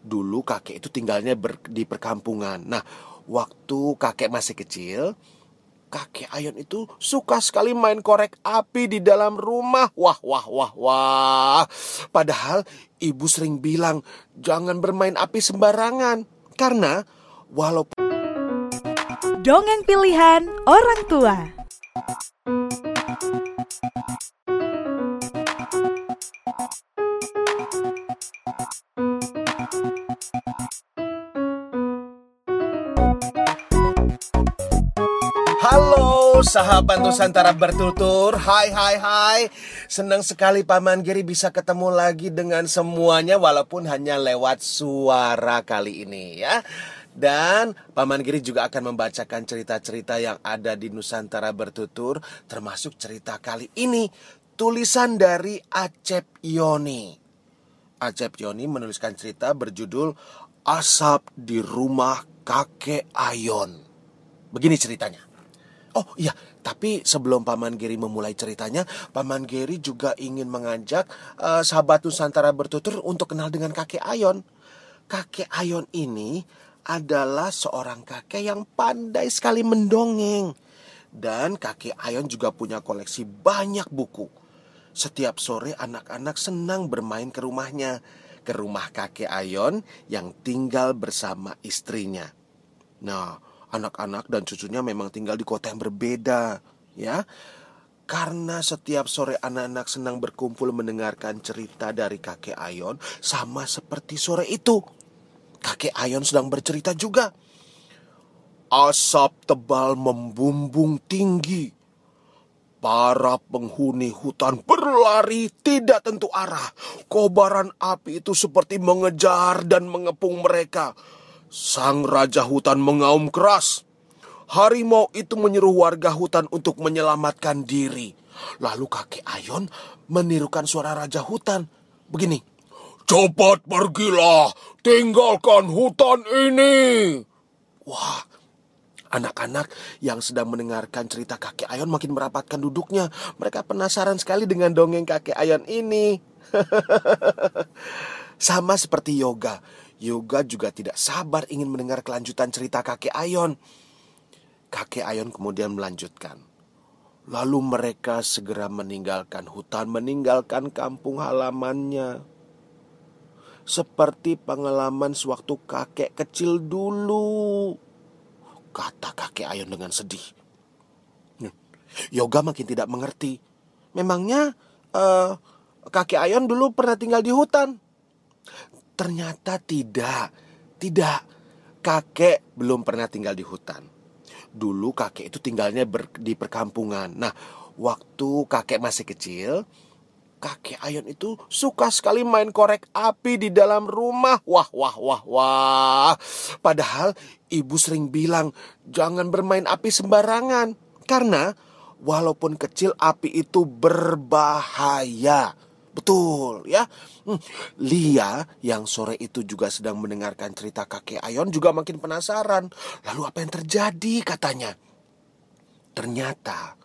Dulu kakek itu tinggalnya ber, di perkampungan. Nah, waktu kakek masih kecil, kakek Ayon itu suka sekali main korek api di dalam rumah. Wah, wah, wah, wah. Padahal ibu sering bilang jangan bermain api sembarangan. Karena walaupun... Dongeng pilihan orang tua. Sahabat Nusantara bertutur. Hai hai hai. Senang sekali Paman Giri bisa ketemu lagi dengan semuanya Walaupun hanya lewat suara kali ini ya. Dan Paman Giri juga akan membacakan cerita-cerita yang ada di Nusantara Bertutur Termasuk cerita kali ini. Tulisan dari Acep Yoni. Acep Yoni menuliskan cerita berjudul Asap di Rumah Kakek Ayon. Begini ceritanya Oh iya, tapi sebelum Paman Giri memulai ceritanya, Paman Giri juga ingin mengajak uh, sahabat Nusantara bertutur untuk kenal dengan kakek Ayon. Kakek Ayon ini adalah seorang kakek yang pandai sekali mendongeng. Dan kakek Ayon juga punya koleksi banyak buku. Setiap sore anak-anak senang bermain ke rumahnya, ke rumah kakek Ayon yang tinggal bersama istrinya. Nah, anak-anak dan cucunya memang tinggal di kota yang berbeda, ya. Karena setiap sore anak-anak senang berkumpul mendengarkan cerita dari kakek Ayon sama seperti sore itu. Kakek Ayon sedang bercerita juga. Asap tebal membumbung tinggi. Para penghuni hutan berlari tidak tentu arah. Kobaran api itu seperti mengejar dan mengepung mereka. Sang raja hutan mengaum keras. Harimau itu menyuruh warga hutan untuk menyelamatkan diri. Lalu kakek Ayon menirukan suara raja hutan. Begini. Cepat pergilah, tinggalkan hutan ini. Wah, anak-anak yang sedang mendengarkan cerita kakek Ayon makin merapatkan duduknya. Mereka penasaran sekali dengan dongeng kakek Ayon ini. Sama seperti yoga. Yoga juga tidak sabar ingin mendengar kelanjutan cerita kakek Ayon. Kakek Ayon kemudian melanjutkan. Lalu mereka segera meninggalkan hutan, meninggalkan kampung halamannya. Seperti pengalaman sewaktu kakek kecil dulu. Kata kakek Ayon dengan sedih. Yoga makin tidak mengerti. Memangnya uh, kakek Ayon dulu pernah tinggal di hutan? Ternyata tidak. Tidak. Kakek belum pernah tinggal di hutan. Dulu kakek itu tinggalnya ber, di perkampungan. Nah, waktu kakek masih kecil, kakek Ayon itu suka sekali main korek api di dalam rumah. Wah, wah, wah, wah. Padahal ibu sering bilang, jangan bermain api sembarangan. Karena walaupun kecil api itu berbahaya. Betul ya. Hmm, Lia yang sore itu juga sedang mendengarkan cerita kakek Ayon juga makin penasaran. Lalu apa yang terjadi katanya? Ternyata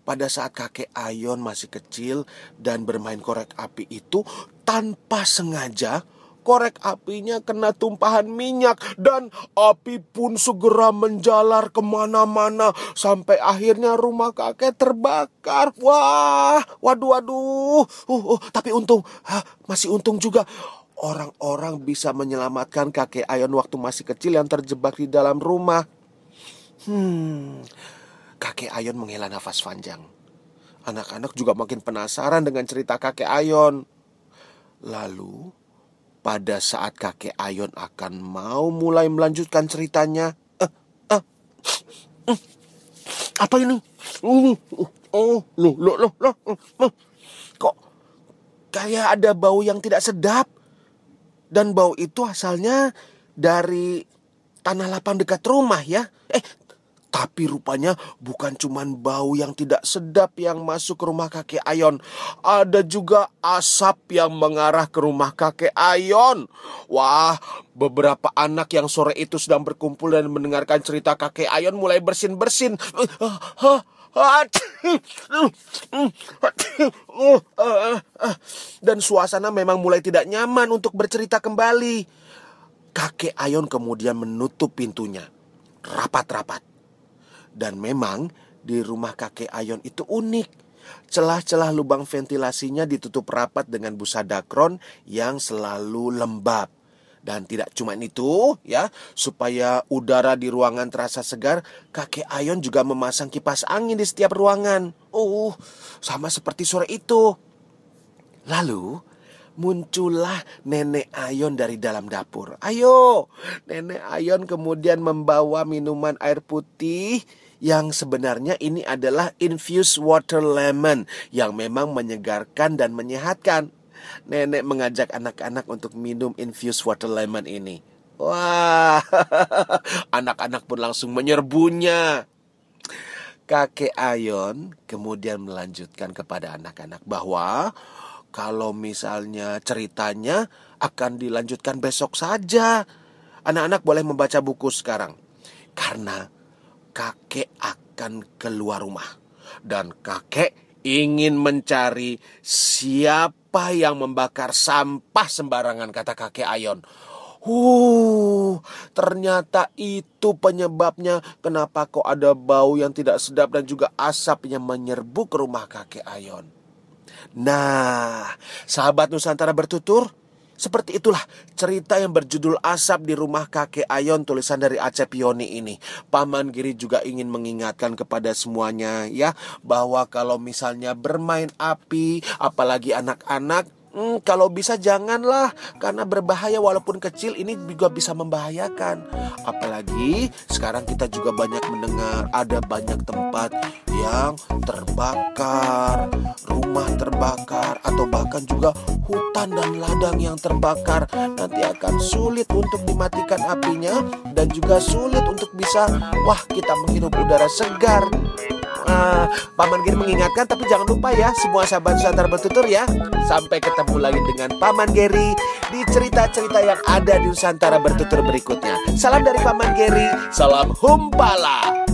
pada saat kakek Ayon masih kecil dan bermain korek api itu tanpa sengaja korek apinya kena tumpahan minyak dan api pun segera menjalar ke mana-mana sampai akhirnya rumah kakek terbakar. Wah, waduh, waduh. Uh, uh, tapi untung, huh, masih untung juga. Orang-orang bisa menyelamatkan kakek Ayon waktu masih kecil yang terjebak di dalam rumah. Hmm, kakek Ayon menghela nafas panjang. Anak-anak juga makin penasaran dengan cerita kakek Ayon. Lalu, pada saat kakek Ayon akan mau mulai melanjutkan ceritanya. Eh, eh, apa ini? Ini, oh, loh, loh, loh, loh, kok kayak ada bau yang tidak sedap? Dan bau itu asalnya dari tanah lapang dekat rumah ya. Eh, tapi rupanya bukan cuma bau yang tidak sedap yang masuk ke rumah kakek Ayon. Ada juga asap yang mengarah ke rumah kakek Ayon. Wah, beberapa anak yang sore itu sedang berkumpul dan mendengarkan cerita kakek Ayon mulai bersin-bersin. Dan suasana memang mulai tidak nyaman untuk bercerita kembali. kakek Ayon kemudian menutup pintunya rapat-rapat. Dan memang di rumah kakek Ayon itu unik. Celah-celah lubang ventilasinya ditutup rapat dengan busa dakron yang selalu lembab. Dan tidak cuma itu, ya, supaya udara di ruangan terasa segar, kakek Ayon juga memasang kipas angin di setiap ruangan. Oh, sama seperti sore itu. Lalu, muncullah nenek Ayon dari dalam dapur. Ayo, nenek Ayon kemudian membawa minuman air putih yang sebenarnya ini adalah infused water lemon yang memang menyegarkan dan menyehatkan. Nenek mengajak anak-anak untuk minum infused water lemon ini. Wah, anak-anak pun langsung menyerbunya. Kakek Ayon kemudian melanjutkan kepada anak-anak bahwa kalau misalnya ceritanya akan dilanjutkan besok saja. Anak-anak boleh membaca buku sekarang. Karena kakek akan keluar rumah. Dan kakek ingin mencari siapa yang membakar sampah sembarangan, kata kakek Ayon. Uh, ternyata itu penyebabnya kenapa kok ada bau yang tidak sedap dan juga asap yang menyerbu ke rumah kakek Ayon. Nah, sahabat Nusantara bertutur, seperti itulah cerita yang berjudul Asap di Rumah Kakek Ayon tulisan dari Aceh Pioni ini. Paman Giri juga ingin mengingatkan kepada semuanya ya bahwa kalau misalnya bermain api apalagi anak-anak Hmm, kalau bisa janganlah karena berbahaya walaupun kecil ini juga bisa membahayakan. Apalagi sekarang kita juga banyak mendengar ada banyak tempat yang terbakar, rumah terbakar atau bahkan juga hutan dan ladang yang terbakar. Nanti akan sulit untuk dimatikan apinya dan juga sulit untuk bisa wah kita menghirup udara segar uh, Paman Giri mengingatkan tapi jangan lupa ya semua sahabat Nusantara bertutur ya. Sampai ketemu lagi dengan Paman Giri di cerita-cerita yang ada di Nusantara bertutur berikutnya. Salam dari Paman Giri, salam humpala.